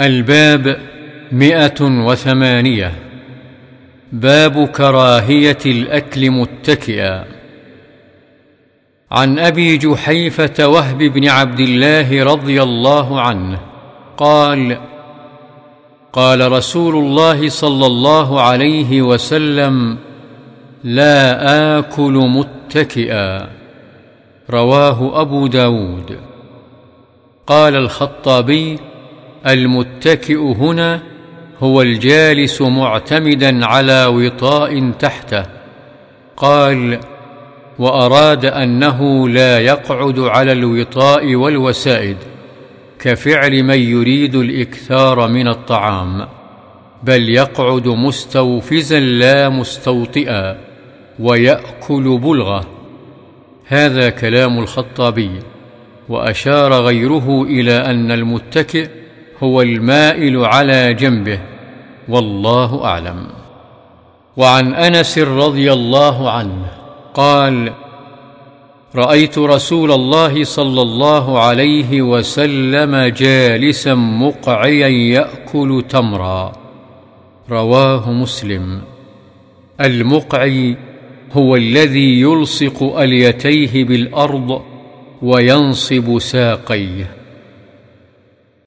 الباب مئة وثمانية. باب كراهية الأكل متكئا. عن أبي جحيفة وهب بن عبد الله رضي الله عنه قال قال رسول الله صلى الله عليه وسلم لا آكل متكئا. رواه أبو داود. قال الخطابي المتكئ هنا هو الجالس معتمدا على وطاء تحته. قال وأراد أنه لا يقعد على الوطاء والوسائد كفعل من يريد الإكثار من الطعام بل يقعد مستوفزا لا مستوطئا ويأكل بلغه. هذا كلام الخطابي وأشار غيره إلى أن المتكئ هو المائل على جنبه والله أعلم. وعن أنس رضي الله عنه قال رأيت رسول الله صلى الله عليه وسلم جالسا مقعيا يأكل تمرا. رواه مسلم. المقعي هو الذي يلصق أليتيه بالأرض وينصب ساقيه.